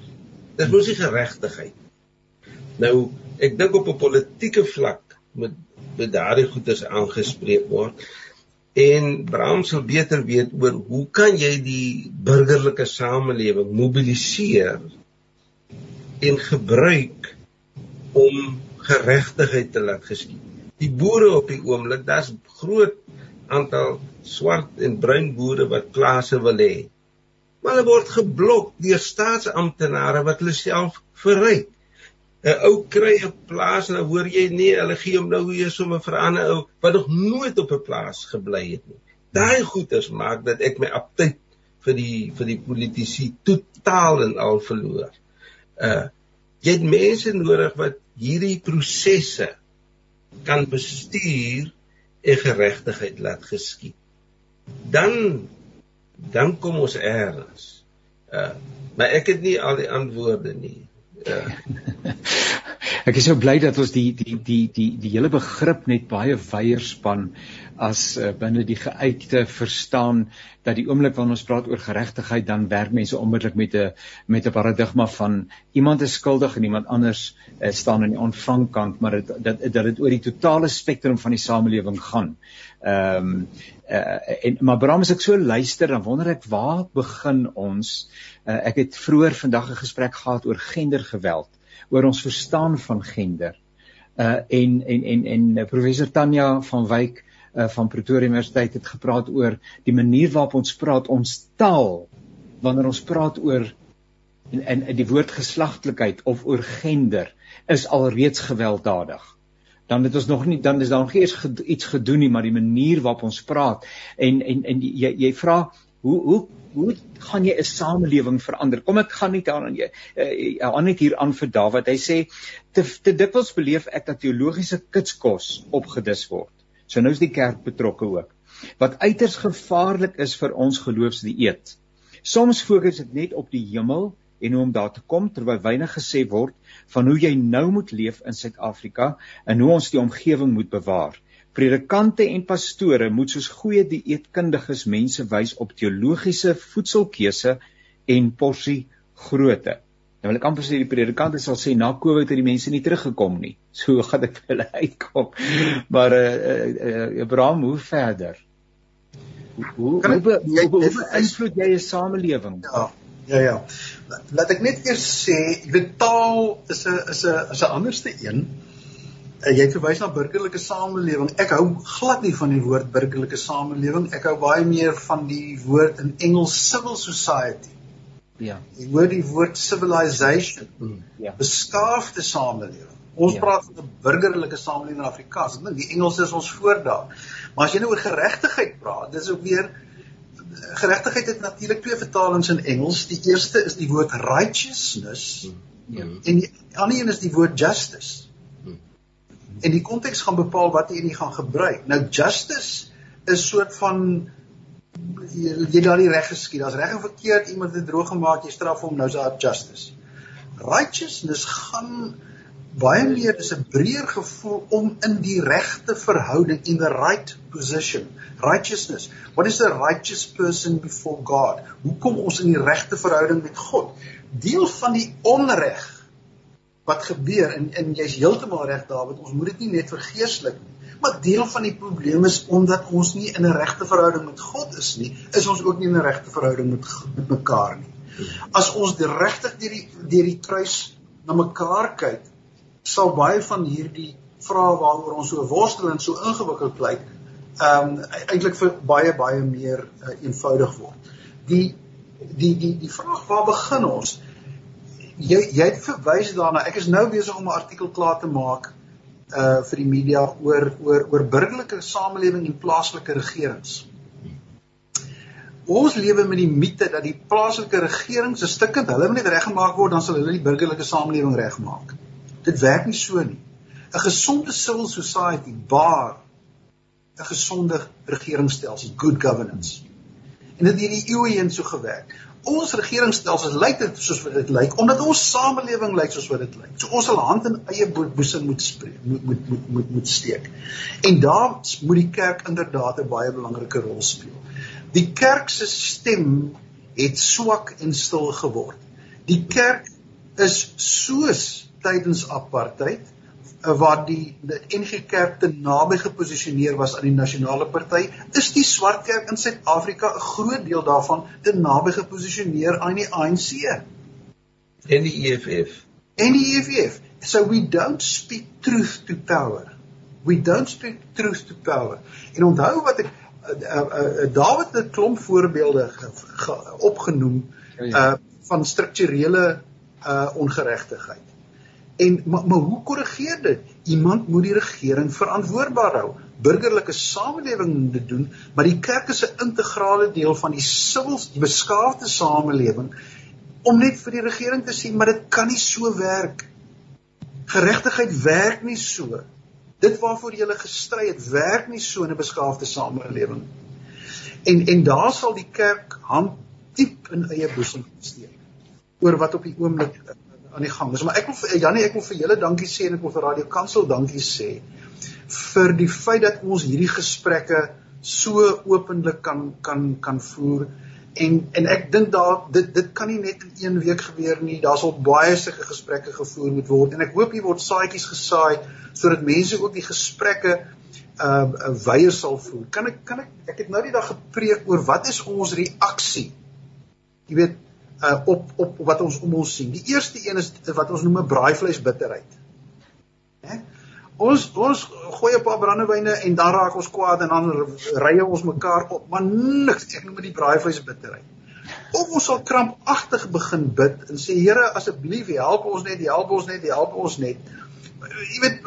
Dis mos nie geregtigheid. Nou, ek dink op 'n politieke vlak moet met daardie goeders aangespreek word. En Bram sal beter weet oor hoe kan jy die burgerlike samelewing mobiliseer en gebruik om geregtigheid te laat geskied. Die boere op die oomblik, daar's groot aantal swart en bruin boere wat plase wil hê. Maar hulle word geblok deur staatsamptenare wat hulle self verryk. 'n ou kry 'n plaas en dan hoor jy nee, hulle gee hom nou weer sommer vir 'n ander ou wat nog nooit op 'n plaas gebly het nie. Daai goeters maak dat ek my aptyd vir die vir die politici totaal en al verloor. Uh jy het mense nodig wat hierdie prosesse kan bestuur en geregtigheid laat geskied. Dan dan kom ons eers. Uh maar ek het nie al die antwoorde nie. Ja. [LAUGHS] Ek is so bly dat ons die die die die die hele begrip net baie wyeer span as uh, binne die geuite verstaan dat die oomblik wanneer ons praat oor geregtigheid dan werk mense onmiddellik met 'n met 'n paradigma van iemand is skuldig en iemand anders uh, staan aan die ontvangkant maar dit dat dat dit oor die totale spektrum van die samelewing gaan. Ehm um, uh, en maar Bram as ek so luister dan wonder ek waar begin ons uh, ek het vroeër vandag 'n gesprek gehad oor gendergeweld oor ons verstaan van gender. Uh en en en en uh, professor Tanya van Wyk uh van Pretoria Universiteit het gepraat oor die manier waarop ons praat ons taal wanneer ons praat oor en in die woord geslagtelikheid of oor gender is alreeds gewelddadig. Dan het ons nog nie dan is daar nog eers ged, iets gedoen nie maar die manier waarop ons praat. En en en jy jy vra hoe hoe hoe gaan jy 'n samelewing verander? Kom ek gaan nie daaraan jy uh, aan net hier aan vir Dawid hy sê te te dikwels beleef ek dat teologiese kitskos opgedis word. So nou is die kerk betrokke ook. Wat uiters gevaarlik is vir ons geloofsdieet soms fokus dit net op die hemel en hoe om daar te kom terwyl weinig gesê word van hoe jy nou moet leef in Suid-Afrika en hoe ons die omgewing moet bewaar. Predikante en pastore moet soos goeie dieetkundiges mense wys op teologiese voedselkeuse en porsie grootte. Nou wil ek amper sê die predikante sal sê na Covid het die mense nie teruggekom nie. [LAUGHS] So gaan dit vir hulle uitkom. Maar eh uh, uh, Abraham, hoe verder? Hoe hoe, hoe, hoe, hoe, hoe beïnvloed jy 'n samelewing? Ja. Ja ja. Laat ek net eers sê, jy weet taal is 'n is 'n is 'n anderste een. Uh, jy verwys na burgerlike samelewing. Ek hou glad nie van die woord burgerlike samelewing. Ek hou baie meer van die woord in Engels civil society. Ja. Jy hoor die woord civilization. Hmm. Ja. Beskaafde samelewing. Ons ja. praat van 'n burgerlike samelewing in Afrikaans. Ek dink die Engels is ons voordaag. Maar as jy nou oor geregtigheid praat, dis ook weer geregtigheid het natuurlik twee vertalings in Engels. Die eerste is die woord righteousness ja. en die ander een is die woord justice. En die konteks gaan bepaal wat jy gaan gebruik. Nou justice is soort van jy, jy daar die reg geskied. As reg en verkeerd. Iemand het droog gemaak, jy straf hom, nou is daar justice. Righteousness gaan baie meer is 'n breër gevoel om in die regte verhouding in the right position. Righteousness. What is a righteous person before god? Hoe kom ons in die regte verhouding met god? Deel van die onreg wat gebeur en en jy's heeltemal reg Dawid ons moet dit nie net vergeeslik nie maar deel van die probleem is omdat ons nie in 'n regte verhouding met god is nie is ons ook nie in 'n regte verhouding met met mekaar nie as ons regtig deur die deur die kruis na mekaar kyk sal baie van hierdie vrae waaroor ons so worstel en so ingewikkeld bly ehm um, eintlik vir baie baie meer uh, eenvoudig word. Die die die die vraag waar begin ons? Jy jy het verwys daarna. Ek is nou besig om 'n artikel klaar te maak uh vir die media oor oor oor burgerlike samelewing en plaaslike regerings. Ons lewe met die mite dat die plaaslike regering se stukkend hulle moet net reggemaak word dan sal hulle die burgerlike samelewing regmaak. Dit werk nie so nie. 'n Gesonde civil society baar 'n gesonde regeringsstelsel, good governance. En dit het hierdie eeue heen so gewerk. Ons regeringsstelsels lyk dit soos wat dit lyk omdat ons samelewing lyk soos wat dit lyk. So ons sal hand in eie boesem moet spreek, moet moet moet moet moet steek. En daar moet die kerk inderdaad 'n baie belangrike rol speel. Die kerk se stem het swak en stil geword. Die kerk is soos tydens apartheid waar die die NG Kerk te naby geposisioneer was aan die nasionale party, is die swart kerk in Suid-Afrika 'n groot deel daarvan te naby geposisioneer aan die ANC en die EFF. En die EFF. So we don't speak truth to power. We don't speak truth to power. En onthou wat ek uh, uh, uh, Dawid het 'n klomp voorbeelde opgenoem uh van strukturele uh ongeregtigheid. En maar, maar hoe korrigeer dit? Iemand moet die regering verantwoordbaar hou. Burgerlike samelewing moet dit doen, maar die kerk is 'n integrale deel van die sivils, beskaafde samelewing om net vir die regering te sê, maar dit kan nie so werk. Geregtigheid werk nie so. Dit waarvoor jy gestry het, werk nie so in 'n beskaafde samelewing. En en daar sal die kerk hand diep in eie boesem steek oor wat op die oomblik aan die gang is. Maar ek wil vir Janie, ek wil vir julle dankie sê en ek wil vir Radio Kansel dankie sê vir die feit dat ons hierdie gesprekke so openlik kan kan kan voer en en ek dink daar dit dit kan nie net in een week gebeur nie. Daar sal baie sulke gesprekke gevoer moet word en ek hoop hier word saadjies gesaai sodat mense ook die gesprekke uh, uh weier sal voer. Kan ek kan ek ek het nou die dag gepreek oor wat is ons reaksie? Jy weet uh op op wat ons om ons sien. Die eerste een is wat ons noem 'n braaivleis bitterheid. Hè? Ons ons gooi 'n paar brandewyne en dan raak ons kwaad en dan rye ons mekaar op, maar niks ek noem dit die braaivleis bitterheid. Of ons sal krampagtig begin bid en sê Here asseblief help ons net, help ons net, help ons net. Jy weet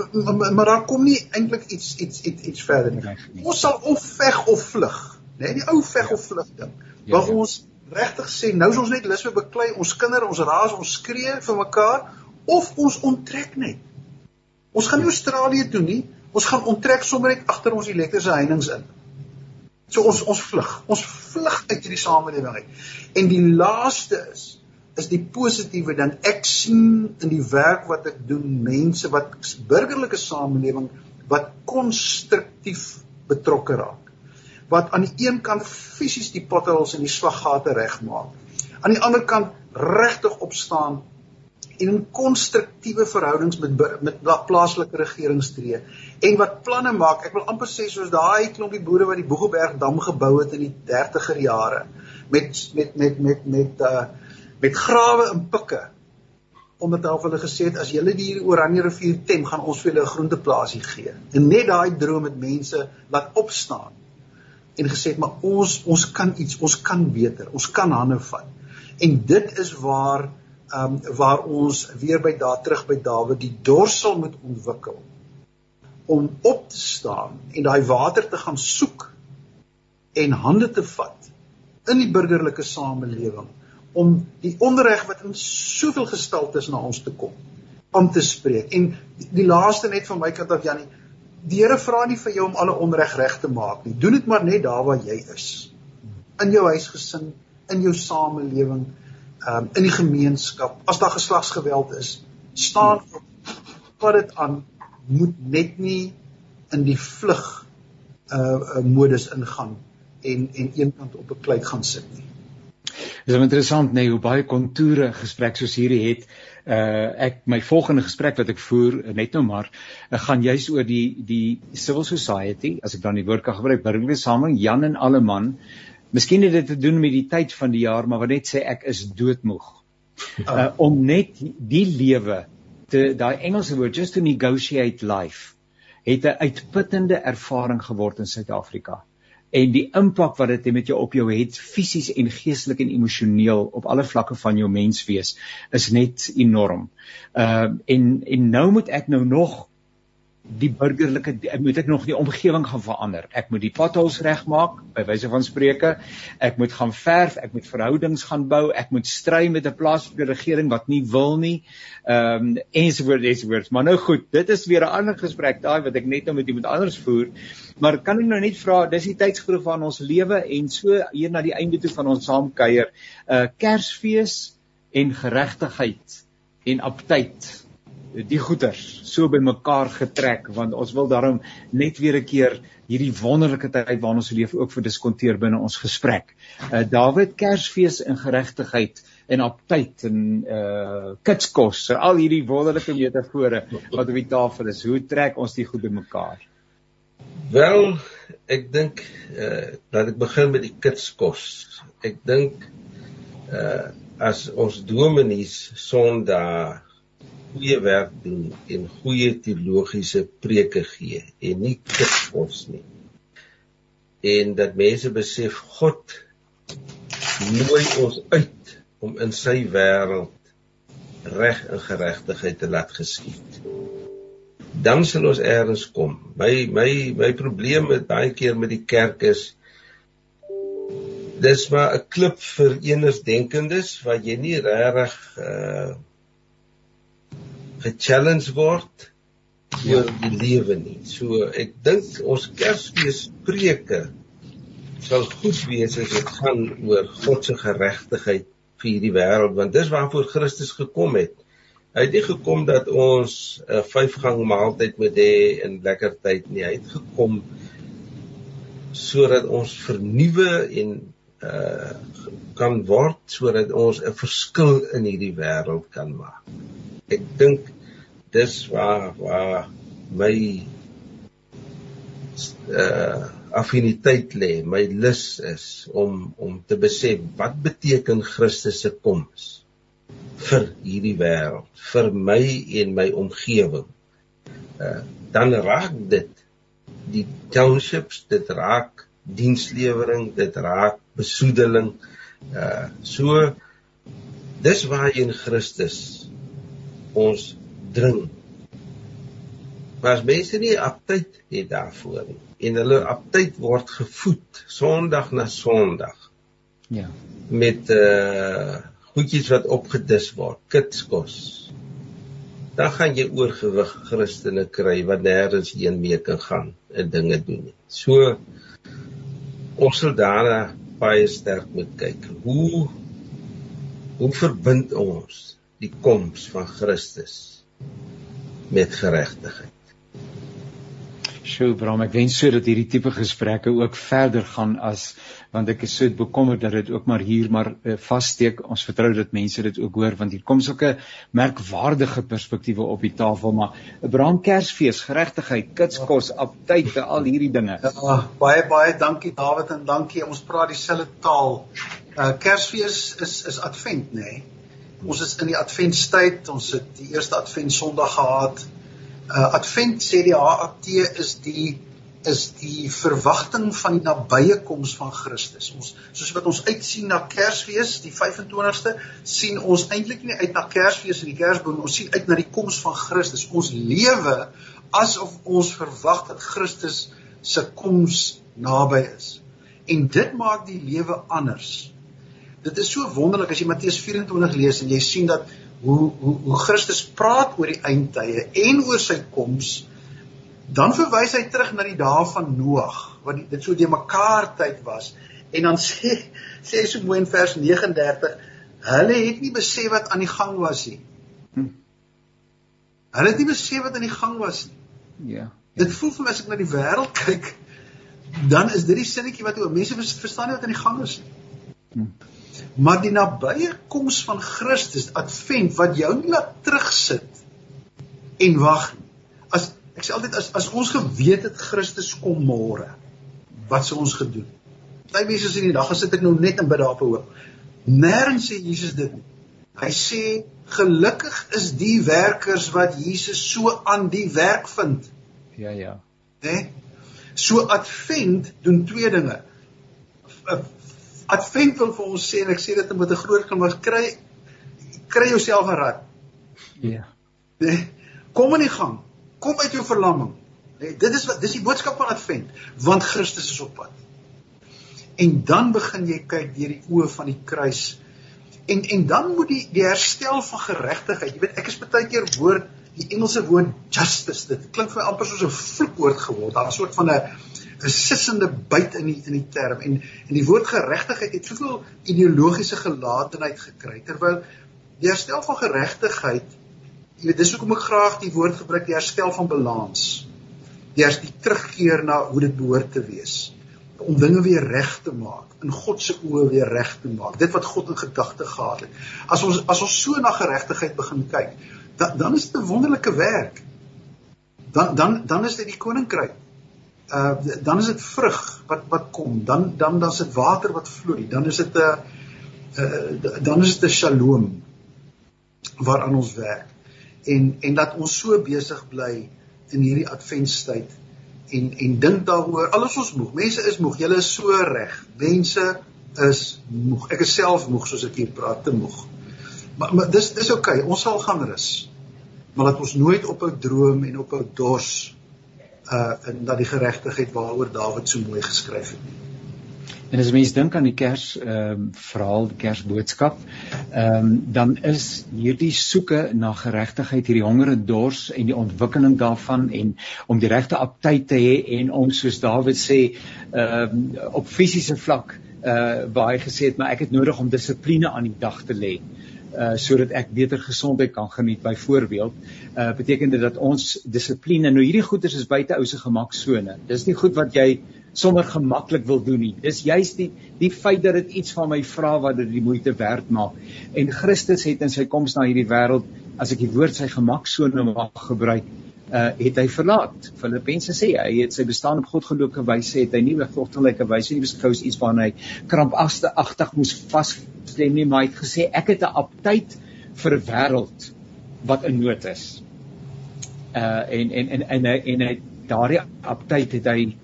maar daar kom nie eintlik iets iets iets iets verder nie. Ons sal of veg of vlug, né? Nee, die ou veg of vlug ding. Ja, waar ja. ons regtig sê nou is ons net lus vir beklei ons kinders ons raas ons skree vir mekaar of ons onttrek net. Ons gaan nie Australië toe nie ons gaan onttrek sommer net agter ons elektriese heininge in. So ons ons vlug ons vlug uit hierdie samelewing uit. En die laaste is is die positiewe dan ek sien in die werk wat ek doen mense wat burgerlike samelewing wat konstruktief betrokke raak wat aan die een kant fisies die potholes en die swaggate regmaak. Aan die ander kant regtig opstaan en in konstruktiewe verhoudings met met plaaslike regerings tree en wat planne maak. Ek wil amper sê soos daai klompie boere wat die Boegelberg dam gebou het in die 30er jare met met met met met uh met grawe en pikke omdat hulle gesê het as julle die Oranje rivier tem gaan ons vir julle 'n groenteplaasie gee. En net daai droom met mense laat opstaan en gesê maar ons ons kan iets, ons kan beter, ons kan hande vat. En dit is waar ehm um, waar ons weer by daar terug by Dawid die dorsel moet ontwikkel om op te staan en daai water te gaan soek en hande te vat in die burgerlike samelewing om die onreg wat in soveel gestaltes na ons te kom om te spreek. En die, die laaste net van my kant af Jannie, Die Here vra nie vir jou om alle onreg reg te maak nie. Doen dit maar net daar waar jy is. In jou huisgesin, in jou samelewing, um, in die gemeenskap. As daar geslagsgeweld is, staan op. Vat dit aan. Moet net nie in die vlug uh modus ingaan en en eenkant op 'n klei gaan sit nie. Dit is interessant nê nee, hoe baie kontoure gesprek soos hierdie het uh ek my volgende gesprek wat ek voer net nou maar uh, gaan juis oor die die civil society as ek dan die woord kan gebruik burgerlike samelewing Jan en alle man. Miskien het dit te doen met die tyd van die jaar maar wat net sê ek is doodmoeg. Uh om net die lewe te daai Engelse woord just to negotiate life het 'n uitputtende ervaring geword in Suid-Afrika. En die impak wat dit met jou op jou het fisies en geestelik en emosioneel op alle vlakke van jou menswees is net enorm. Ehm uh, en en nou moet ek nou nog die burgerlike moet ek nog die omgewing gaan verander. Ek moet die potholes regmaak by wyse van spreuke. Ek moet gaan verf, ek moet verhoudings gaan bou, ek moet stry met 'n plaaslike regering wat nie wil nie. Ehm um, ensovoorts ensovoorts. Maar nou goed, dit is weer 'n ander gesprek daai wat ek net nou met iemand anders voer. Maar kan ek nou net vra, dis die tydsgroep van ons lewe en so hier na die einde toe van ons saamkuier, uh, Kersfees en geregtigheid en aptyd die goeters so bymekaar getrek want ons wil daarom net weer 'n keer hierdie wonderlike tyd waarin ons leef ook vir diskonteer binne ons gesprek. Uh Dawid Kersfees in geregtigheid en op tyd en uh kitskos, so al hierdie wonderlike metafore wat op die tafel is. Hoe trek ons die goed bymekaar? Wel, ek dink uh dat ek begin met die kitskos. Ek dink uh as ons dominees Sondag goeie werk doen en goeie teologiese preke gee en nie kitskos nie. En dat mense besef God nooi ons uit om in sy wêreld reg en geregtigheid te laat geskied. Dan sal ons eers kom. My my my probleem met baie keer met die kerk is dis maar 'n klip vir enersdenkendes wat jy nie regtig uh gechallenge word oor die lewe nie. So ek dink ons Kersfees preke sal goed wees as dit gaan oor God se geregtigheid vir hierdie wêreld want dis waarvoor Christus gekom het. Hy het nie gekom dat ons 'n vyfgang maaltyd moet hê en lekker tyd nie. Hy het gekom sodat ons vernuwe en uh kan word sodat ons 'n verskil in hierdie wêreld kan maak ek dink dis waar waar my uh affiniteit lê, my lus is om om te besef wat beteken Christus se koms vir hierdie wêreld, vir my en my omgewing. Uh dan raak dit die townships, dit raak dienslewering, dit raak besoedeling. Uh so dis waar in Christus ons dring. Maar as mense nie aptyd het daarvoor nie en hulle aptyd word gevoed Sondag na Sondag. Ja. Met uh goedjies wat opgedis word, kitskos. Dan gaan jy oorgewig Christene kry wat nêrens heen mee kan gaan en dinge doen. So ons sal daarna baie sterk moet kyk. Hoe hoe verbind ons die koms van Christus met geregtigheid. Sjoe, Bram, ek wens so dat hierdie tipe gesprekke ook verder gaan as want ek is so bekommerd dat dit ook maar hier maar uh, vassteek. Ons vertrou dat mense dit ook hoor want hier kom sulke merkwaardige perspektiewe op die tafel, maar Bram Kersfees, geregtigheid, kitskos, aptyte, al hierdie dinge. Ja, baie baie dankie Dawid en dankie. Ons praat dieselfde taal. Uh Kersfees is is Advent, nê? Nee? Ons is in die adventtyd, ons het die eerste advent Sondag gehad. Uh advent sê die HAT is die is die verwagting van die nabye koms van Christus. Ons soos wat ons uitsien na Kersfees, die 25ste, sien ons eintlik nie uit na Kersfees en die Kersboom, ons sien uit na die koms van Christus. Ons lewe asof ons verwag dat Christus se koms naby is. En dit maak die lewe anders dit is so wonderlik as jy Matteus 24 lees en jy sien dat hoe hoe hoe Christus praat oor die eindtye en oor sy koms dan verwys hy terug na die dae van Noag wat die, dit so die mekaar tyd was en dan sê sê hy so mooi in vers 39 hulle het nie besef wat aan die gang was nie hm. hulle het nie besef wat aan die gang was nie ja, ja. dit voel vir my as ek na die wêreld kyk dan is dit die sinnetjie wat oor mense verstaan nie wat aan die gang is nie hm. Maar die nabye koms van Christus, Advent wat jou nie laat terugsit en wag nie. As ek sê altyd as as ons geweet het Christus kom môre, wat sou ons gedoen? Party mense sê in die dag gesit ek nou net in bid daarop hoop. Nêrens sê Jesus dit nie. Hy sê gelukkig is die werkers wat Jesus so aan die werk vind. Ja, ja. Né? Nee? So advent doen twee dinge. Advent wil vir ons sê en ek sê dit met 'n groot glimlag kry kry jouself rad. Ja. Nee. Kom in die gang. Kom uit jou verlamming. Nee, dit is wat dis die boodskap van advent want Christus is op pad. En dan begin jy kyk deur die oë van die kruis. En en dan moet die die herstel van geregtigheid. Jy weet ek is baie keer woord die Engelse woord justice. Dit klink vir my amper soos 'n vloekwoord geword. Daar 'n soort van 'n 'n sissende byt in die in die term en en die woord geregtigheid het soveel ideologiese gelaatheid gekry terwyl die herstel van geregtigheid jy weet dis hoekom ek graag die woord gebruik die herstel van balans herstel die terugkeer na hoe dit behoort te wees om dinge weer reg te maak in God se oë weer reg te maak dit wat God in gedagte gehad het as ons as ons so na geregtigheid begin kyk dan dan is dit 'n wonderlike werk. Dan dan dan is dit die koninkryk. Uh dan is dit vrug wat wat kom. Dan dan dan is dit water wat vloei. Dan is dit 'n uh, uh, dan is dit 'n shalom waaraan ons werk. En en dat ons so besig bly in hierdie adventstyd en en dink daaroor. Alles ons moeg. Mense is moeg. Julle is so reg. Mense is moeg. Ek is self moeg soos ek hier praat te moeg maar maar dis dis oukei okay, ons sal gaan rus maar dat ons nooit op 'n droom en op 'n dors uh en dat die geregtigheid waaroor Dawid so mooi geskryf het. En as mense dink aan die Kers ehm um, verhaal, die Kersboodskap, ehm um, dan is hierdie soeke na geregtigheid, hierdie honger en dors en die ontwikkeling daarvan en om die regte aptyd te hê en om soos Dawid sê, ehm um, op fisiese vlak uh waar hy gesê het, maar ek het nodig om dissipline aan die dag te lê uh sodat ek beter gesondheid kan geniet byvoorbeeld uh beteken dit dat ons dissipline nou hierdie goeders is buite ou se gemaksone. Dis nie goed wat jy sommer gemaklik wil doen nie. Dis juist die die feit dat dit iets van my vra wat dit die moeite werd maak. En Christus het in sy koms na hierdie wêreld as ek die woord sy gemaksone mag gebruik uh het hy verlaat Filippense sê hy het sy bestaan op God geloop gewys het hy nie wegvogtelike wyse nie beskou iets waarna hy krampagtig moes vas stem nie, maar hy het gesê ek het 'n aptyd vir 'n wêreld wat in nood is. Uh en en en en en hy daardie aptyd het hy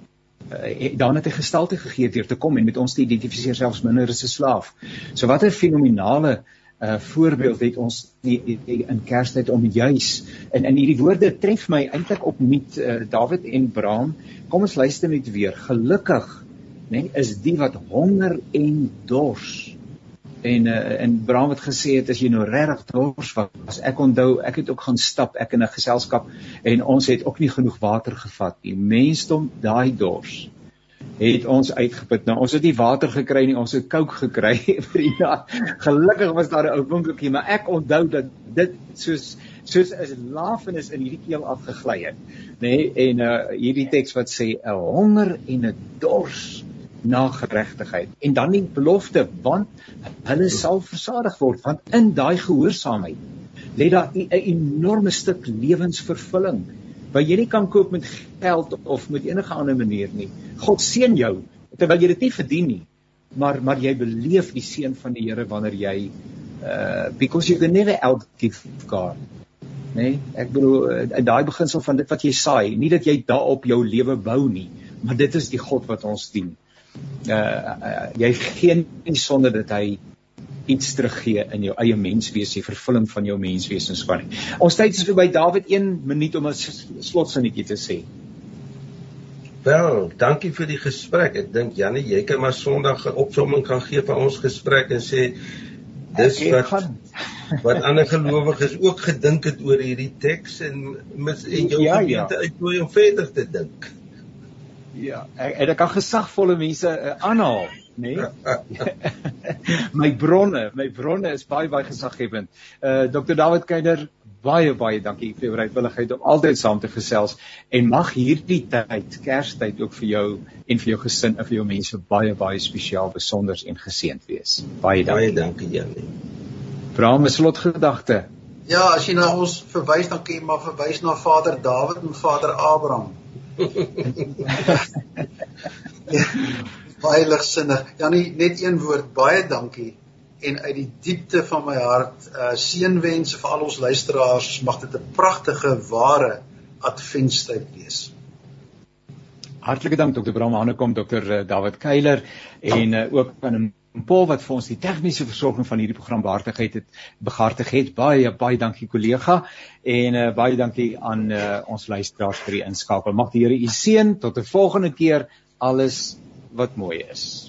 uh, daarna te gestalte gegee deur te kom en met ons te identifiseer selfs minder as 'n slaaf. So wat 'n fenominale uh voorbeeld het ons die, die, die, in Kerstyd om juis en in hierdie woorde tref my eintlik op met uh, Dawid en Bram. Kom ons luister net weer. Gelukkig, né, nee, is die wat honger en dors en uh, en Bram het gesê het as jy nou regtig dors was ek onthou ek het ook gaan stap ek in 'n geselskap en ons het ook nie genoeg water gevat nie mensdom daai dors het ons uitgeput. Nou ons het nie water gekry nie ons het kook gekry [LAUGHS] vriende gelukkig was daar 'n ou winkeltjie maar ek onthou dat dit soos soos 'n lafenis in hierdie keel afgegly het nê nee? en uh, hierdie teks wat sê 'n honger en 'n dors na geregtigheid. En dan die belofte want hulle sal versadig word want in daai gehoorsaamheid lê daar 'n enorme stuk lewensvervulling wat jy nie kan koop met geld of met enige ander manier nie. God seën jou terwyl jy dit nie verdien nie. Maar maar jy beleef die seën van die Here wanneer jy uh because you can never outgive God nee ek bedoel uh, daai beginsel van dit wat jy saai nie dat jy daarop jou lewe bou nie maar dit is die God wat ons dien. Uh, uh jy gee nie sonder dat hy iets teruggee in jou eie menswees, die vervulling van jou menswees en so aan. Ons tyd is verby Dawid 1 minuut om 'n slotsinnetjie te sê. Wel, dankie vir die gesprek. Ek dink Janie, jy kan maar Sondag 'n opsomming kan gee van ons gesprek en sê dis wat [LAUGHS] wat ander gelowiges ook gedink het oor hierdie teks en mis en jou ja, gemeente ja. uitnooi om verder te dink. Ja, ek ek kan gesagvolle mense uh, aanhaal, nê? Nee? [LAUGHS] my bronne, my bronne is baie baie gesaggewend. Uh Dr. David Keider, baie baie dankie vir jou bereidwilligheid om altyd saam te gesels en mag hierdie tyd, Kerstyd ook vir jou en vir jou gesin en vir jou mense baie baie spesiaal, besonder en geseënd wees. Baie dankie. Baie dankie Janie. Bram, 'n slotgedagte. Ja, as jy na ons verwys dan kan jy maar verwys na Vader Dawid en Vader Abraham [LAUGHS] baie ligsinnig. Janie, net een woord, baie dankie. En uit die diepte van my hart, uh seënwense vir al ons luisteraars. Mag dit 'n pragtige, ware adventtyd wees. Hartlike dank dokter Bram Hanekom, dokter uh, David Keiler en uh, ook aan Paul wat vir ons die tegniese versorging van hierdie program behartig het, behartig het. Baie baie dankie kollega en uh, baie dankie aan uh, ons luisteraars vir die inskakel. Mag die Here u seën tot 'n volgende keer. Alles wat mooi is.